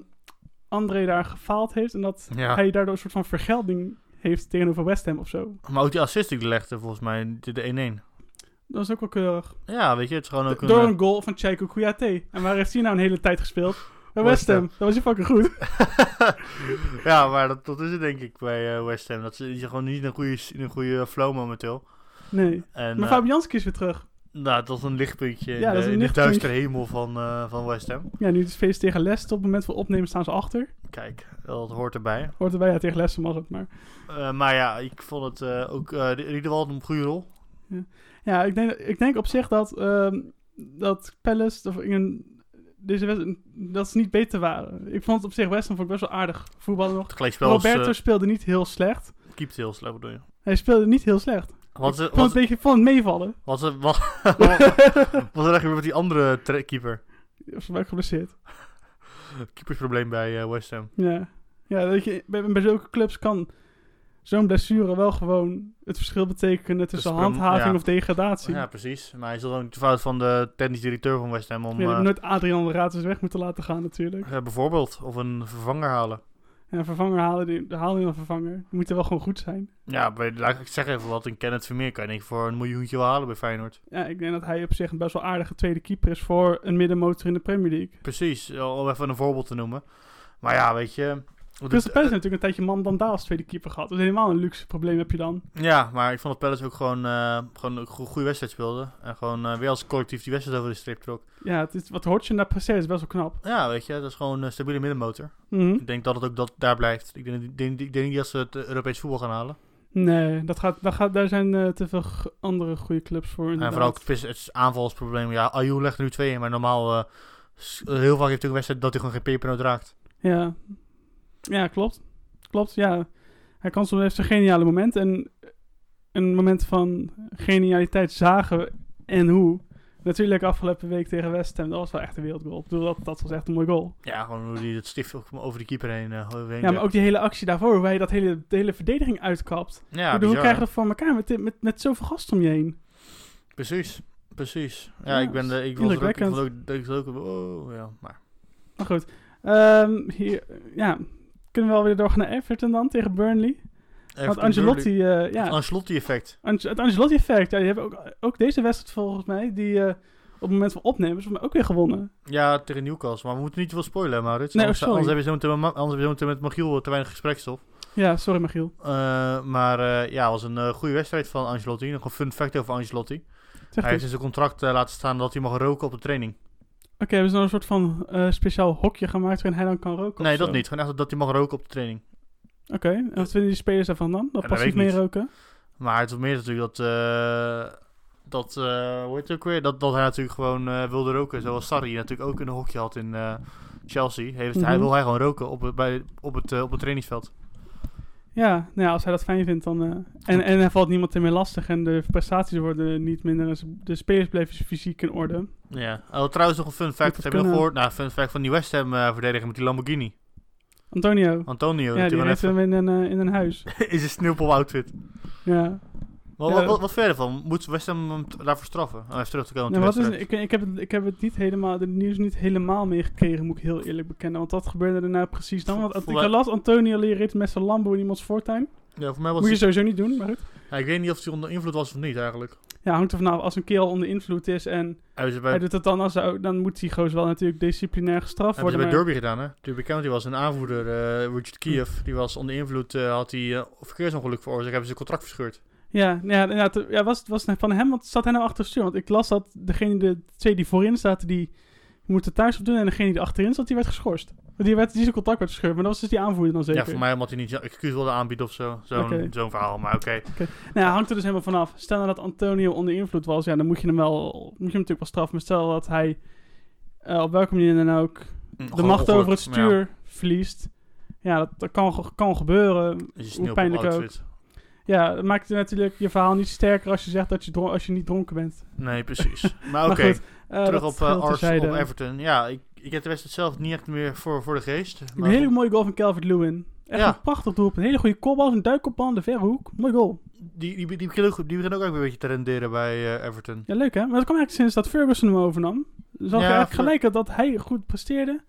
André daar gefaald heeft. En dat Ja. hij daardoor een soort van vergelding heeft tegenover West Ham of zo. Maar ook die assist die legde, volgens mij, de de 1-1. Dat is ook wel keurig. Ja, weet je, het is gewoon ook een... Door eh, een goal van Cheiko Kouyaté. En waar heeft hij nou een hele tijd gespeeld? Bij West West Ham. Dat was hij fucking goed. ja, maar dat, dat is het denk ik bij eh, West Ham. Dat ze je gewoon niet in een goede, in een goede flow momenteel. Nee. En, Maar eh, Fabianski is weer terug. Nou, dat is een lichtpuntje in, Ja, dat is de, een in de duistere hemel van, eh, van West Ham. Ja, nu is feest tegen Leicester. Op het moment van opnemen staan ze achter. Kijk, dat hoort erbij. Hoort erbij, ja, tegen Leicester mag het, maar... Eh, maar ja, ik vond het eh, ook in ieder geval een goede rol. Ja, ik denk, ik denk op zich dat, ehm, dat Palace of in deze wedstrijd, dat ze niet beter waren. Ik vond het op zich West Ham vond ik best wel aardig voetballen nog. Was, Roberto speelde niet heel slecht. keept heel slecht, bedoel je? Hij speelde niet heel slecht. Is vond het, een beetje, vond het meevallen. wat, wat, wat is er eigenlijk met die andere keeper? Of ben ik geblesseerd. Keepersprobleem bij eh, West Ham. Ja, ja weet je, bij, bij zulke clubs kan zo'n blessure wel gewoon het verschil betekenen tussen Dus, handhaving ja. of degradatie. Ja, precies. Maar hij is dan ook de fout van de technisch directeur van West Ham om Je eh, hebt nooit Adrian de Ratus weg moeten laten gaan natuurlijk. eh, bijvoorbeeld of een vervanger halen. En een vervanger halen, die, haal je een vervanger. Die moet er wel gewoon goed zijn. Ja, bij, laat ik zeggen even wat. Een Kenneth Vermeer kan je denk ik voor een miljoentje wel halen bij Feyenoord. Ja, ik denk dat hij op zich een best wel aardige tweede keeper is voor een middenmotor in de Premier League. Precies, om even een voorbeeld te noemen. Maar ja, weet je... Crystal Palace heeft natuurlijk een tijdje Mandanda als tweede keeper gehad. Dat is helemaal een luxe probleem heb je dan. Ja, maar ik vond dat Palace ook gewoon, eh, gewoon een go- goede wedstrijd speelde. En gewoon eh, weer als collectief die wedstrijd over de streep trok. Ja, het is, wat Hodgson daar presteert is best wel knap. Ja, weet je, dat is gewoon een stabiele middenmotor. Mhm. Ik denk dat het ook dat daar blijft. Ik denk, denk, niet dat ze het eh, Europees voetbal gaan halen. Nee, dat gaat, dat gaat, daar zijn eh, te veel andere goede clubs voor En inderdaad. vooral ook het, het aanvalsprobleem. Ja, Ayew legt er nu twee in, maar normaal... eh, eh, heel vaak heeft hij een wedstrijd dat hij gewoon geen pepernoot raakt. Ja. Ja, klopt. Klopt, ja. Hij kan soms heeft zijn geniale momenten. En een moment van genialiteit zagen en hoe. Natuurlijk afgelopen week tegen West Ham, dat was wel echt een wereldgoal. Ik bedoel, dat, dat was echt een mooi goal. Ja, gewoon hoe hij het stift over de keeper heen, uh, heen Ja, maar ook die hele actie daarvoor, hoe hij dat hele, de hele verdediging uitkapt. Ja, bedoel, hoe krijg je dat voor elkaar met, met, met zoveel gasten om je heen? Precies, precies. Ja, Ja, ik ben de, ik was er ook, ik ook, ik was ook, oh, ja, maar. Maar goed, Ehm, hier, ja, kunnen we alweer doorgaan naar Everton dan tegen Burnley? Want Angelotti, Burnley. eh, ja, Ancelotti effect. Ange- het Angelotti-effect, ja, die hebben ook, ook deze wedstrijd volgens mij, die eh, op het moment van opnemen, is mij ook weer gewonnen. Ja, tegen Newcastle. Maar we moeten niet te veel spoilen, Maurits. Nee, anders, anders hebben we zo meteen anders hebben we zo met Magiel te weinig gesprekstof. Ja, sorry. Eh, maar eh, ja, het was een eh, goede wedstrijd van Angelotti. Nog een fun fact over Angelotti. Zeg hij heeft in zijn contract eh, laten staan dat hij mag roken op de training. Oké, hebben ze nou een soort van eh, speciaal hokje gemaakt waarin hij dan kan roken? nee, dat zo? niet. Gewoon echt dat hij mag roken op de training. Oké, en wat vinden die spelers daarvan dan? Dat passief mee roken? Maar het was meer natuurlijk dat... eh, dat, eh, hoe heet het ook weer? Dat, dat hij natuurlijk gewoon eh, wilde roken. Zoals Sarri natuurlijk ook een hokje had in Chelsea. Heeft, Hij Mhm. wil hij gewoon roken op, het- bij, op, het, op het trainingsveld. Ja, nou ja, als hij dat fijn vindt dan... eh, en, en er valt niemand meer lastig en de prestaties worden niet minder. en De spelers blijven fysiek in orde. Ja. Oh, trouwens nog een fun fact. dat Heb je nog gehoord? Nou, fun fact van die West Ham eh, verdediger met die Lamborghini. Antonio. Antonio. ja, die heeft hem in een, eh, in een huis. in zijn sneeuwpop outfit. Ja. Wat, wat, wat, wat verder van? Moet West Ham hem daarvoor straffen? Om even terug te komen op wat is, ik, ik, heb het, ik heb het niet helemaal, de nieuws niet helemaal meegekregen, moet ik heel eerlijk bekennen. Want wat gebeurde er nou precies dan? Want ik las Antonio leren met zijn Lambo in iemands voortuin. Ja, voor mij was Moet je sowieso niet doen, maar goed. ja, ik weet niet of hij onder invloed was of niet eigenlijk. Ja, hangt er vanaf. Als een kerel onder invloed is en Hij bij, hij doet het dan als hij, dan moet die gozer wel natuurlijk disciplinair gestraft hebben ze worden. bij Derby gedaan, hè? Derby County was een aanvoerder, eh, Richard Kiev. Die was onder invloed, eh, had hij eh, verkeersongeluk veroorzaakt. Hebben ze zijn contract verscheurd. Ja, nou ja, ja, was, het- was het van hem, want zat hij nou achter het stuur? Want ik las dat degene, de twee die voorin zaten, die moeten thuis op doen. En degene die achterin zat, die werd geschorst. Want Die, werd, die zijn contract werd gescheurd, maar dat was dus die aanvoerder dan zeker. Ja, voor mij omdat hij niet excuus wilde aanbieden of zo. Zo'n verhaal, maar oké. Nou hangt er dus helemaal vanaf. Stel nou dat Antonio onder invloed was, ja, dan moet je hem wel, moet je hem natuurlijk wel straffen. Maar stel dat hij eh, op welke manier dan ook Mm, de gewoon macht over het stuur verliest. Ja, dat, dat kan, kan gebeuren. Hoe pijnlijk ook. Ja, dat maakt natuurlijk je verhaal niet sterker als je zegt dat je, dron- als je niet dronken bent. Nee, precies. Maar Maar oké, goed, eh, terug dat op, uh, geldt Ars, terzijde. op Everton. Ja, ik, ik heb de wedstrijd zelf niet echt meer voor, voor de geest. Een hele mooie goal van Calvert-Lewin. Echt Ja. een prachtig doelpunt. Een hele goede kopbal, een duikopbal in de verre hoek. Mooi goal. Die, die, die, begint ook, die begint ook weer een beetje te renderen bij eh, Everton. Ja, leuk hè? Maar dat kwam eigenlijk sinds dat Ferguson hem overnam. Dus Ja, je eigenlijk Fer- gelijk dat hij goed presteerde.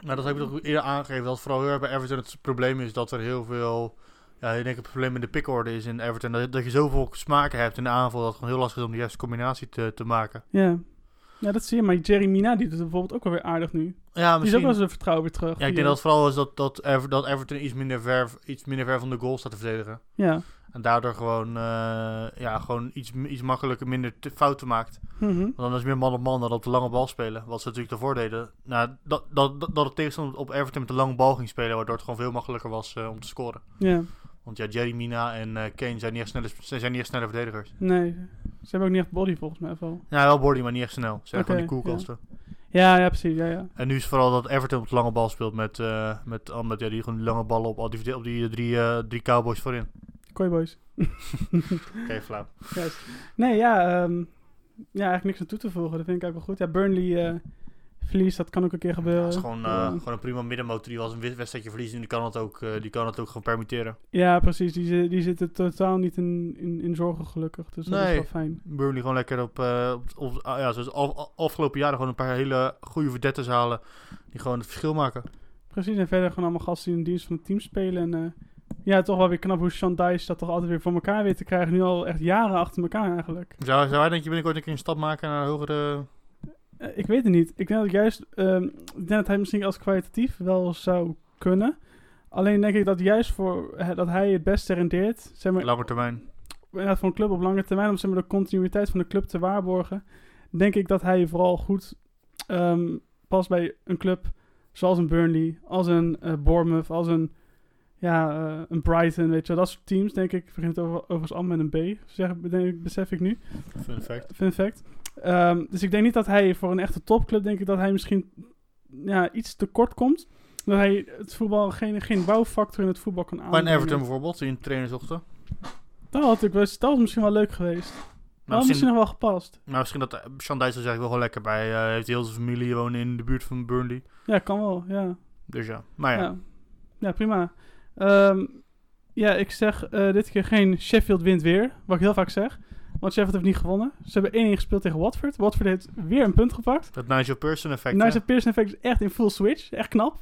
Nou, dat heb ik toch eerder aangegeven. Dat vooral heel erg bij Everton het probleem is dat er heel veel... Ja, ik denk het probleem in de pickorde is in Everton. Dat, dat je zoveel smaken hebt in de aanval. Dat het gewoon heel lastig is om de juiste combinatie te, te maken. Ja. Ja, dat zie je. Maar Jerry Mina die doet het bijvoorbeeld ook wel weer aardig nu. Ja, Die is ook misschien... wel zijn vertrouwen weer terug. Ja, ik denk dat het vooral is dat, dat, Ever- dat Everton iets minder, ver, iets minder ver van de goal staat te verdedigen. Ja. En daardoor gewoon, eh, ja, gewoon iets, iets makkelijker, minder te- fouten maakt. Mhm. Want dan is meer man op man dan op de lange bal spelen. Wat ze natuurlijk daarvoor deden. Nou, dat, dat, dat, dat het tegenstander op Everton met de lange bal ging spelen. Waardoor het gewoon veel makkelijker was eh, om te scoren. Ja. Want ja, Jerry Mina en eh, Kane zijn niet, echt snelle, zijn niet echt snelle verdedigers. Nee. Ze hebben ook niet echt body volgens mij. wel. Ja, wel body, maar niet echt snel. Ze zijn gewoon die koelkasten. Ja, ja, precies. Ja, ja. En nu is vooral dat Everton op de lange bal speelt met, eh, met, ja, die, gewoon lange ballen op, al die, op die drie, eh, drie cowboys voorin. Koi boys. Oké, flauw. Juist. Nee, ja, ehm, ja, eigenlijk niks aan toe te voegen. Dat vind ik ook wel goed. Ja, Burnley verliest, dat kan ook een keer Ja, gebeuren. het is gewoon, eh, Ja. gewoon een prima middenmotor die als een wed- wedstrijdje verliest. En die kan het ook, eh, die kan het ook gewoon permitteren. Ja, precies. Die, die zitten totaal niet in, in, in zorgen gelukkig. Dus dat is Nee. wel fijn. Burnley gewoon lekker op, eh, op, op- ah, ja, zoals af, af- afgelopen jaren gewoon een paar hele goede verdettes halen. Die gewoon het verschil maken. Precies, en verder gewoon allemaal gasten die in dienst van het team spelen. En ja, toch wel weer knap hoe Sean Dice dat toch altijd weer voor elkaar weet te krijgen. Nu al echt jaren achter elkaar eigenlijk. Zou, zou hij denk je binnenkort een keer een stap maken naar een hogere... Eh, ik weet het niet. Ik denk dat juist, ehm, ik denk dat hij misschien als kwalitatief wel zou kunnen. Alleen denk ik dat juist voor dat hij het beste rendeert, zeg maar, lange termijn? inderdaad voor een club op lange termijn, om zeg maar, de continuïteit van de club te waarborgen, denk ik dat hij vooral goed ehm, past bij een club zoals een Burnley, als een eh, Bournemouth, als een, ja, eh, een Brighton, weet je wel. Dat soort teams, denk ik, begint over, overigens allemaal met een B, zeg, denk, ik- besef ik nu. Fun fact. Fun fact. Ehm, dus ik denk niet dat hij voor een echte topclub, denk ik dat hij misschien ja, iets te kort komt. Dat hij het voetbal geen, geen bouwfactor in het voetbal kan Bij aanbrengen. een Everton bijvoorbeeld, die een trainer zochten. Dat had, ik best, dat was misschien wel leuk geweest. Dat Maar misschien misschien, nog wel gepast. maar misschien dat uh, Sean Dyche er eigenlijk wel gewoon lekker bij. eh heeft heel zijn familie wonen in de buurt van Burnley. Ja, kan wel, ja. Dus ja. Maar ja. Ja, ja prima. Ehm, ja, ik zeg eh, dit keer geen Sheffield wint weer, wat ik heel vaak zeg. Want Sheffield heeft niet gewonnen. Ze hebben 1-1 gespeeld tegen Watford. Watford heeft weer een punt gepakt. Dat Nigel Pearson effect. Nigel hè? Pearson effect is echt in full switch. Echt knap.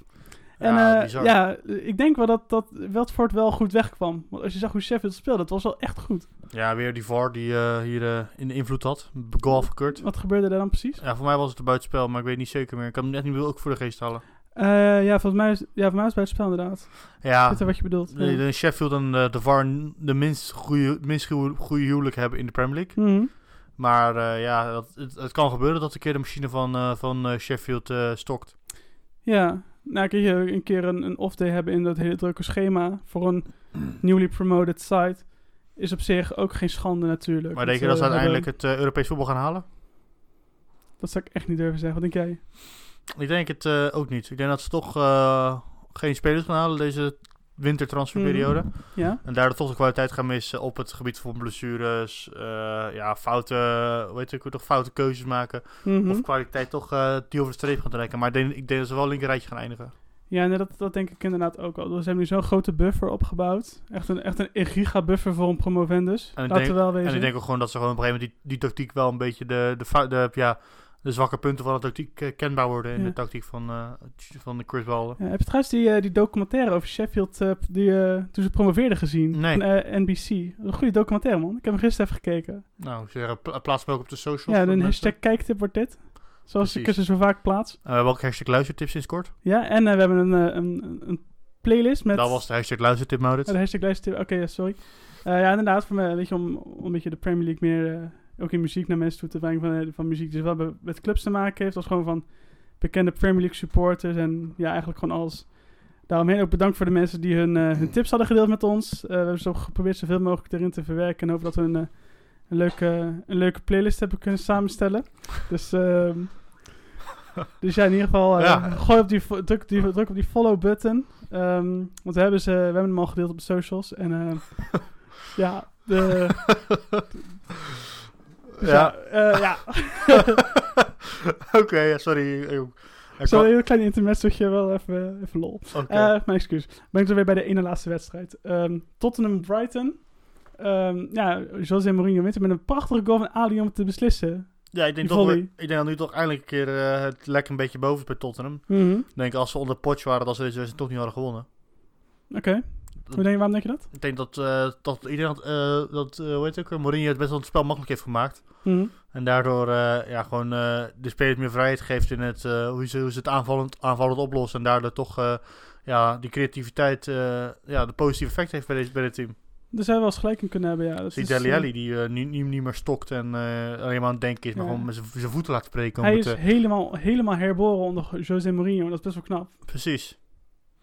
En Ja, eh, ja, ik denk wel dat, dat Watford wel goed wegkwam. Want als je zag hoe Sheffield speelde, het was wel echt goed. Ja, weer die VAR die eh, hier eh, in de invloed had. Goal afgekeurd. Wat gebeurde daar dan precies? Ja, voor mij was het een buitenspel, maar ik weet niet zeker meer. Ik kan hem net niet meer ook voor de geest halen. Eh, ja, volgens mij is, ja, voor mij is het bij het spel inderdaad. Ja, weet wat je bedoelt. de, de Sheffield en de, de VAR de minst goede, minst goede, huwelijk hebben in de Premier League. Mhm. Maar eh, ja, dat, het, het kan gebeuren dat een keer de machine van, eh, van eh, Sheffield eh, stokt. Ja, nou kun je een keer een, een off-day hebben in dat hele drukke schema voor een newly promoted site. Is op zich ook geen schande natuurlijk. Maar denk je dat ze hebben- uiteindelijk het eh, Europees voetbal gaan halen? Dat zou ik echt niet durven zeggen. Wat denk jij? Ik denk het eh, ook niet. Ik denk dat ze toch eh, geen spelers gaan halen deze wintertransferperiode. Ja? En daardoor toch de kwaliteit gaan missen op het gebied van blessures. eh, ja, foute, hoe heet het, toch foute keuzes maken. Mhm. Of kwaliteit toch die over de streep gaan trekken. Maar ik denk, ik denk dat ze wel linkerrijtje gaan eindigen. Ja, nee, dat, dat denk ik inderdaad ook al. Ze hebben nu zo'n grote buffer opgebouwd. Echt een, echt een giga-buffer voor een promovendus. En ik Laten denk- we wel wezen. En ik denk ook gewoon dat ze gewoon op een gegeven moment die, die tactiek wel een beetje de, de, fou- de, ja, de zwakke punten van de tactiek eh, kenbaar worden in Ja. de tactiek van, eh, van de Chris Ballen. Ja, heb je trouwens die, eh, die documentaire over Sheffield die, toen ze promoveerden gezien? Nee. Van NBC. Een goede documentaire, man. Ik heb hem gisteren even gekeken. Nou, ik pla- plaats hem ook op de socials. Ja, een de hashtag kijktip wordt dit. Zoals ik Precies. ze zo vaak plaats. Eh, welke hashtag luistertips sinds kort? Ja, en we hebben een, een, een playlist met... Dat was de hashtag luistertip, Maurits. Ja, de hashtag luistertip. Oké, sorry. Ja, inderdaad, voor mij, weet je, om, om een beetje de Premier League meer, ook in muziek naar mensen toe te brengen van, eh, van muziek wel be- met clubs te maken heeft. Als gewoon van bekende Premier League supporters en ja, eigenlijk gewoon alles. Daaromheen ook bedankt voor de mensen die hun, eh, hun tips hadden gedeeld met ons. Eh, we hebben zo geprobeerd zoveel mogelijk erin te verwerken en hopen dat we een, een, leuke, een leuke playlist hebben kunnen samenstellen. Dus, ehm, dus ja, in ieder geval, Ja. gooi op die, druk, die, druk op die follow button. Ehm, want we hebben, ze, we hebben hem al gedeeld op de socials. En ja, de, dus ja. ja. eh, ja. Oké, ja, sorry. ik kan- heel klein intermezzootje, wel even, even lol. Oké. Eh, mijn excuus. Ben ik er weer bij de ene laatste wedstrijd. Ehm, Tottenham-Brighton. Ehm ja, José Mourinho wint met een prachtige goal van Ali om het te beslissen. ja, ik denk, toch, ik denk dat nu toch eindelijk een keer eh, het lek een beetje boven is bij Tottenham. Mhm. Ik denk als ze onder potch waren, dat ze deze wedstrijd toch niet hadden gewonnen. Oké. Hoe denk waarom denk je dat? Ik denk dat, eh, dat iedereen, eh, dat, eh, hoe heet het ook, Mourinho het best wel het spel makkelijk heeft gemaakt. Mhm. En daardoor ja, gewoon de spelers meer vrijheid geeft in het, hoe, ze, hoe ze het aanvallend, aanvallend oplossen. En daardoor toch ja, die creativiteit ja, de positieve effect heeft bij, deze, bij dit team. Zou je wel eens gelijk in kunnen hebben, ja. Dat Die is, Deli Alli die eh, niet, meer stokt en eh, alleen maar aan het denken is, maar Ja. gewoon met zijn voeten laat spreken. hij om is helemaal, helemaal herboren onder José Mourinho. Dat is best wel knap. precies.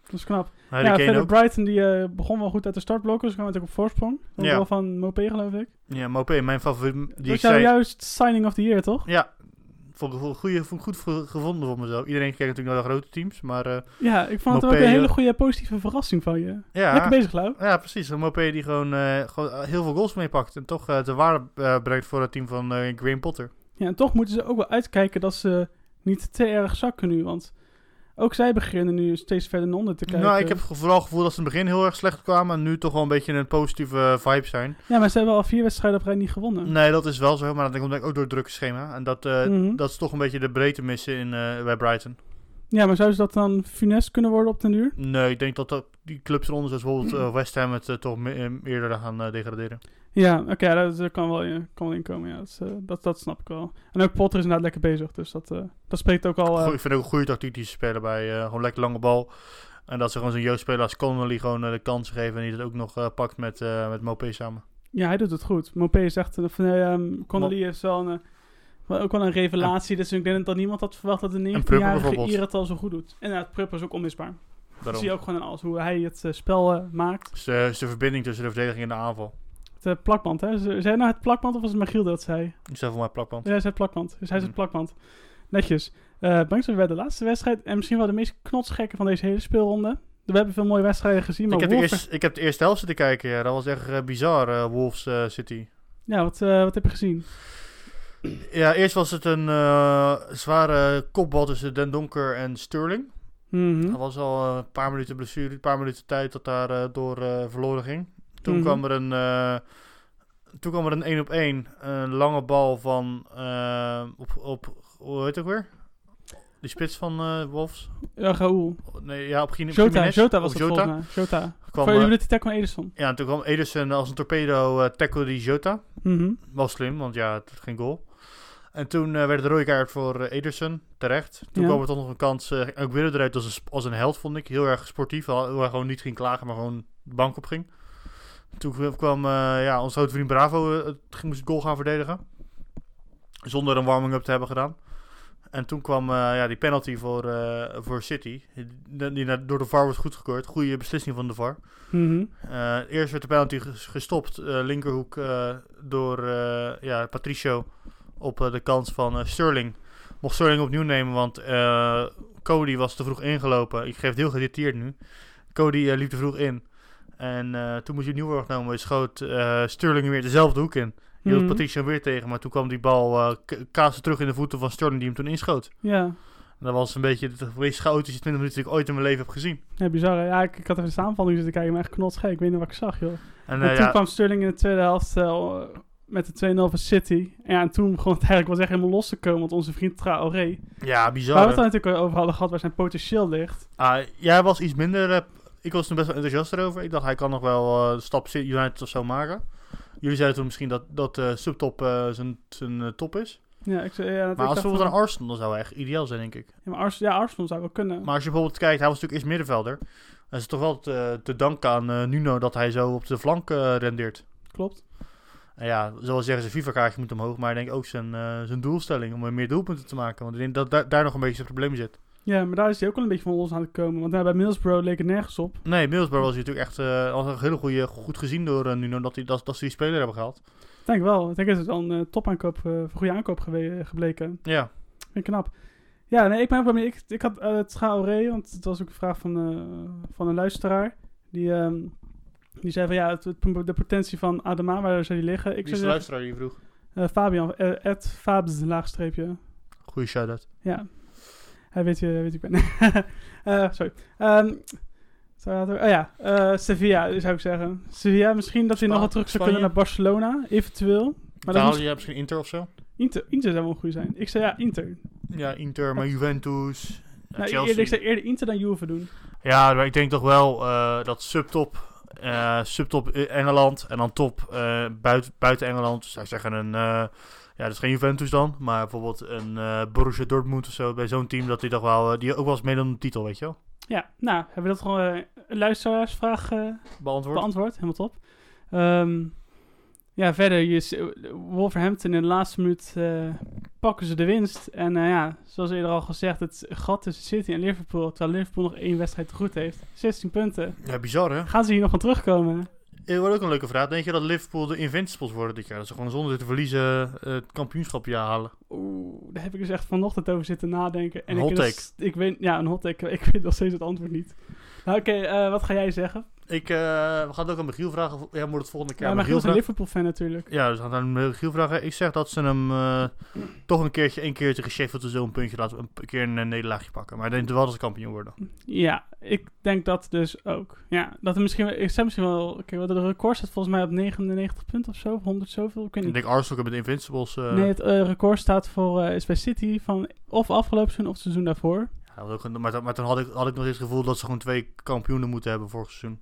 Dat is knap. Harry ja, verder ook. Brighton die eh, begon wel goed uit de startblokken. Ze kwamen natuurlijk op voorsprong. Dat Ja. wel van Mopé, geloof ik. Ja, Mopé, mijn favoriet. Die dat ik zei, juist signing of the year, toch? Ja, vond ik, goed gevonden voor mezelf. Iedereen kijkt natuurlijk naar de grote teams, maar eh, Ja, ik vond het ook een hele eh, goede positieve verrassing van je. ja, Lekker bezig, Lau. ja, precies. Een Mopé die gewoon, gewoon heel veel goals meepakt en toch de waarde brengt voor het team van Graham Potter. Ja, en toch moeten ze ook wel uitkijken dat ze niet te erg zakken nu. Want ook zij beginnen nu steeds verder naar onder te kijken. Nou, ik heb vooral het gevoel dat ze in het begin heel erg slecht kwamen en nu toch wel een beetje een positieve vibe zijn. Ja, maar ze hebben al vier wedstrijden op rij niet gewonnen. Nee, dat is wel zo, maar dat komt denk ik ook door het drukke schema. En dat, eh, Mhm. dat is toch een beetje de breedte missen in, eh, bij Brighton. Ja, maar zou ze dat dan funest kunnen worden op den duur? Nee, ik denk dat, dat die clubs eronder, zoals bijvoorbeeld eh, West Ham, het eh, toch me- eh, eerder gaan eh, degraderen. Ja, oké, dat, dat kan wel in, kan wel inkomen. Ja, dat, eh, dat, dat snap ik wel. En ook Potter is inderdaad lekker bezig. Dus dat, eh, dat spreekt ook al... eh, ik vind ook een goede tactiek die ze spelen bij gewoon lekker lange bal. En dat ze gewoon zo'n jeugdspeler als Connolly gewoon de kans geven en die het ook nog pakt met, met Mopé samen. Ja, hij doet het goed. Mopé is echt... eh, ehm, Connolly is wel een... ook wel een revelatie. Dus ik denk dat niemand had verwacht dat een Prupper 19-jarige bijvoorbeeld. Ier het al zo goed doet. En ja, Prupper is ook onmisbaar. Dat zie je ook gewoon in alles. Hoe hij het spel maakt. Dus, is de verbinding tussen de verdediging en de aanval. Het eh, plakband, hè? Zei hij nou het plakband of was het Magiel dat zei? Ik zeg voor mij plakband. Ja, hij zei plakband. Dus hij zei Hmm. plakband. Netjes. Eh Bangst bij de laatste wedstrijd. En misschien wel de meest knotsgekke van deze hele speelronde. We hebben veel mooie wedstrijden gezien, maar Ik heb, eerste, ik heb de eerste helft zitten kijken, ja. Dat was echt eh, bizar, eh, Wolves eh, City. Ja, wat, eh, wat heb je gezien? Ja, eerst was het een eh, zware kopbal tussen Den Donker en Sterling. Mhm. Dat was al eh, een paar minuten blessure, een paar minuten tijd dat daar eh, door eh, verloren ging. Toen Mhm. kwam er een... eh, toen kwam er een 1 op 1. Een lange bal van... eh, op, op, hoe heet het ook weer? Die spits van eh Wolves? Ja, Raoul. Nee, ja, op Gine- Jota. Jota was het Jota. mij. Jota. Kwam, Voor eh, die tackle van Ederson. ja, en toen kwam Ederson als een torpedo uh, tackle die Jota. Mhm. Wel slim, want ja, het was geen goal. En toen eh, werd de rode kaart voor eh, Ederson, terecht. Toen Ja. kwam er toch nog een kans. eh ook weer eruit als een, als een held, vond ik. Heel erg sportief. Erg gewoon niet ging klagen, maar gewoon de bank op ging. Toen kwam eh, ja, onze grote vriend Bravo, eh, het ging- moest het goal gaan verdedigen. Zonder een warming-up te hebben gedaan. En toen kwam eh, ja, die penalty voor, eh, voor City. Die, door de VAR was goedgekeurd. Goede beslissing van de VAR. Mhm. Eh, eerst werd de penalty ges- gestopt, eh, linkerhoek, eh, door eh, ja, Patricio op eh, de kant van eh, Sterling. Mocht Sterling opnieuw nemen, want eh, Cody was te vroeg ingelopen. Ik geef het heel gedetailleerd nu. Cody eh, liep te vroeg in. En eh, toen moest hij opnieuw worden genomen. Schoot eh, Sterling weer dezelfde hoek in. Hield Mhm. Patricio weer tegen, maar toen kwam die bal uh, kaasde terug in de voeten van Sterling die hem toen inschoot. Ja. En dat was een beetje de meest chaotische 20 minuten die ik ooit in mijn leven heb gezien. ja, bizar. hè? Ja, ik, ik had even de samenvatting zitten kijken, maar echt knotsgek. Ik weet niet wat ik zag, joh. En, En eh, toen ja, kwam Sterling in de tweede helft eh, met de 2-0 van City. En ja, en toen begon het eigenlijk wel echt helemaal los te komen. Want onze vriend Traoré, ja, bizar. waar we het dan natuurlijk over hadden gehad, waar zijn potentieel ligt. Ah, jij was iets minder. Eh, ik was toen best wel enthousiast erover. Ik dacht, hij kan nog wel eh, de stap United of zo maken. Jullie zeiden toen misschien dat, dat eh, subtop eh, zijn, zijn eh, top is. Ja, ik, zei- ja, dat- Maar als bijvoorbeeld van- een Arsenal, dan zou hij echt ideaal zijn, denk ik. ja, maar Ars- ja, Arsenal zou wel kunnen. Maar als je bijvoorbeeld kijkt, hij was natuurlijk eerst middenvelder. Dan is toch wel te, te danken aan eh, Nuno dat hij zo op de flank eh, rendeert. Klopt. En ja, zoals zeggen, zijn FIFA-kaartje moet omhoog. Maar ik denk ook zijn, eh, zijn doelstelling om meer doelpunten te maken. Want ik denk dat daar, daar nog een beetje het probleem zit. Ja, maar daar is hij ook wel een beetje van los aan het komen. Want nou, bij Middlesbrough leek het nergens op. Nee, Middlesbrough was natuurlijk echt eh, als een hele goede, goed gezien door eh, Nuno dat, hij, dat, dat ze die speler hebben gehaald. Ik denk wel. Ik denk dat het wel een eh, topaankoop, eh, een goede aankoop gebleken. Ja, Vind ik knap. Ja, nee, ik ben ook wel mee. Ik, ik had eh, het Traoré, want het was ook een vraag van, eh, van een luisteraar. Die, ehm, die zei van ja, het, het- de potentie van Adema, waar zou die liggen? Ik Wie is zou de luisteraar die je vroeg? eh, Fabian, Ed Fabs, laagstreepje. Goeie shout-out. Ja, hij weet je, weet wie ik ben. Eh, sorry. Zou ook- oh ja, eh, Sevilla zou ik zeggen. Sevilla, misschien dat hij nog wel terug zou kunnen naar Barcelona, eventueel. Maar Italië, moest, misschien Inter of zo? Inter, Inter zou wel een goede zijn. Ik zei ja, Inter. Ja, Inter, maar Juventus, Nou, Chelsea. eerder, ik zei eerder Inter dan Juve doen. Ja, maar ik denk toch wel eh, dat subtop, eh, subtop Engeland en dan top eh, buiten, buiten Engeland. Zou ik zeggen een, eh, ja, dat is geen Juventus dan, maar bijvoorbeeld een eh Borussia Dortmund of zo bij zo'n team dat die toch wel, eh, die ook wel eens meedoen aan de titel, weet je wel? Ja, nou, hebben we dat gewoon eh, een luisteraarsvraag Beantwoord. beantwoord. Helemaal top. Ehm, ja, verder, je, Wolverhampton in de laatste minuut pakken ze de winst. En ja, zoals eerder al gezegd, het gat tussen City en Liverpool, terwijl Liverpool nog één wedstrijd te goed heeft. 16 punten. ja, bizar hè? Gaan ze hier nog van terugkomen? Er wordt ook een leuke vraag. Denk je dat Liverpool de Invincibles worden dit jaar? Dat ze gewoon zonder te verliezen eh, het kampioenschap ja halen? Oeh, daar heb ik dus echt vanochtend over zitten nadenken. En Een ik, hot dus- ik weet, ja, een hot take. Ik weet nog steeds het antwoord niet. Nou, Oké, eh, wat ga jij zeggen? Ik, eh, we gaan het ook aan Michiel vragen. Ja, moet het volgende keer Ja, aan Michiel is een vragen. Liverpool-fan natuurlijk. Ja, dus we gaan het aan Michiel vragen. Ik zeg dat ze hem eh, toch een keertje, één keer tegen Sheffield zo een puntje laten, een keer een eh, nederlaagje pakken. Maar ik denk wel dat ze kampioen worden. Ja, ik denk dat dus ook. Ja, dat er misschien, ik zeg misschien wel, oké, wat de record staat volgens mij op 99 punten of zo, of 100 zoveel, ik weet Ik niet. denk Arsenal met de Invincibles. nee, het record staat voor, is bij City van of afgelopen seizoen of het seizoen daarvoor. ja, een- maar, dan- maar toen had ik, had ik nog eens het gevoel dat ze gewoon twee kampioenen moeten hebben vorig seizoen.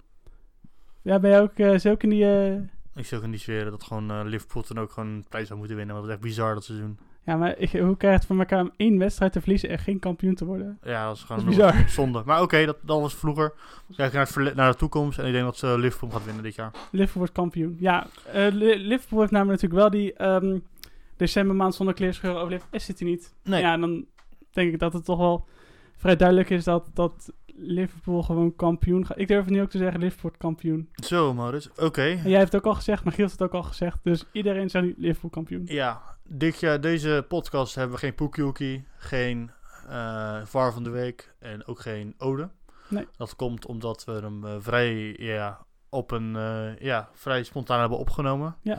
Ja, ben je ook, eh is ook in die, eh, Ik ook in die sfeer dat gewoon eh, Liverpool dan ook gewoon een prijs zou moeten winnen. Want dat is echt bizar dat seizoen. ja, maar ik, hoe krijg je het voor elkaar om één wedstrijd te verliezen en geen kampioen te worden? Ja, dat is gewoon Dat is bizar. zonde. Maar oké, dat, dat was vroeger. Kijk naar, het naar de toekomst en ik denk dat ze Liverpool gaat winnen dit jaar. Liverpool wordt kampioen. Ja, eh, Li- Liverpool heeft namelijk natuurlijk wel die ehm decembermaand zonder kleerscheuren overleefd. Is City niet. Nee. Ja, dan denk ik dat het toch wel vrij duidelijk is dat, dat Liverpool gewoon kampioen gaat. Ik durf het nu ook te zeggen, Liverpool kampioen. Zo, Maurits. Oké. En jij hebt het ook al gezegd, maar Giel heeft het ook al gezegd. Dus iedereen zegt nu Liverpool kampioen. Ja, dit jaar, deze podcast hebben we geen Poekioekie, geen eh VAR van de week en ook geen Ode. Nee. Dat komt omdat we hem eh, vrij, ja, op een, eh, ja, vrij spontaan hebben opgenomen. Ja.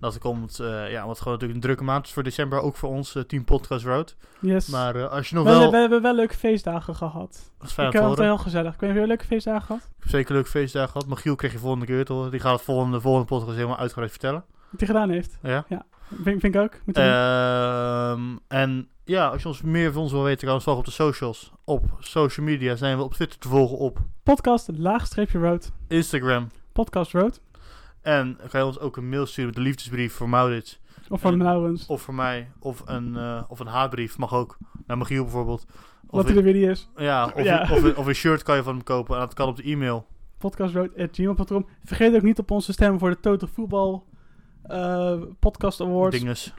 Dat komt, eh, ja, wat gewoon natuurlijk een drukke maand is voor december, ook voor ons, eh, Team Podcast Road. Yes. Maar als je nog we, wel... we hebben wel leuke feestdagen gehad. dat is fijn ik heb het horen. heel gezellig. Ik weet niet je leuke feestdagen gehad? Ik heb zeker leuke feestdagen gehad. Michiel kreeg je volgende keer te horen. Die gaat het volgende, volgende podcast helemaal uitgebreid vertellen. Wat hij gedaan heeft. Ja. Vind, vind ik ook. Ehm, en ja, als je ons meer van ons wil weten, kan ons volgen op de socials. Op social media zijn we op Twitter te volgen op Podcast laagstreepje road. Instagram. Podcast road. En kan je ons ook een mail sturen met een liefdesbrief voor Maurits. Of van En- Laurens. Of voor mij. Of een, eh, of een haatbrief. Mag ook. Naar Michiel bijvoorbeeld. Of Wat hij er weer niet is. ja, of, Ja. Een, of, een, of een shirt kan je van hem kopen. En dat kan op de e-mail. Podcastroad.gmail.com Vergeet ook niet op onze stem voor de Total Voetbal Podcast Awards. Dinges.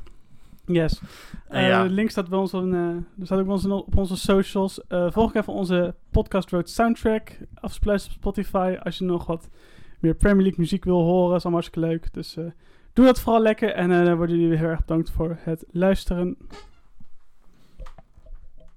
Yes. Eh, ja. De link staat bij ons, op, eh, staat ook bij ons op onze socials. Eh, volg even onze Podcast Road soundtrack. Afspluis op Spotify als je nog wat meer Premier League muziek wil horen. is allemaal hartstikke leuk. Dus eh, doe dat vooral lekker. En eh, dan worden jullie weer heel erg bedankt voor het luisteren.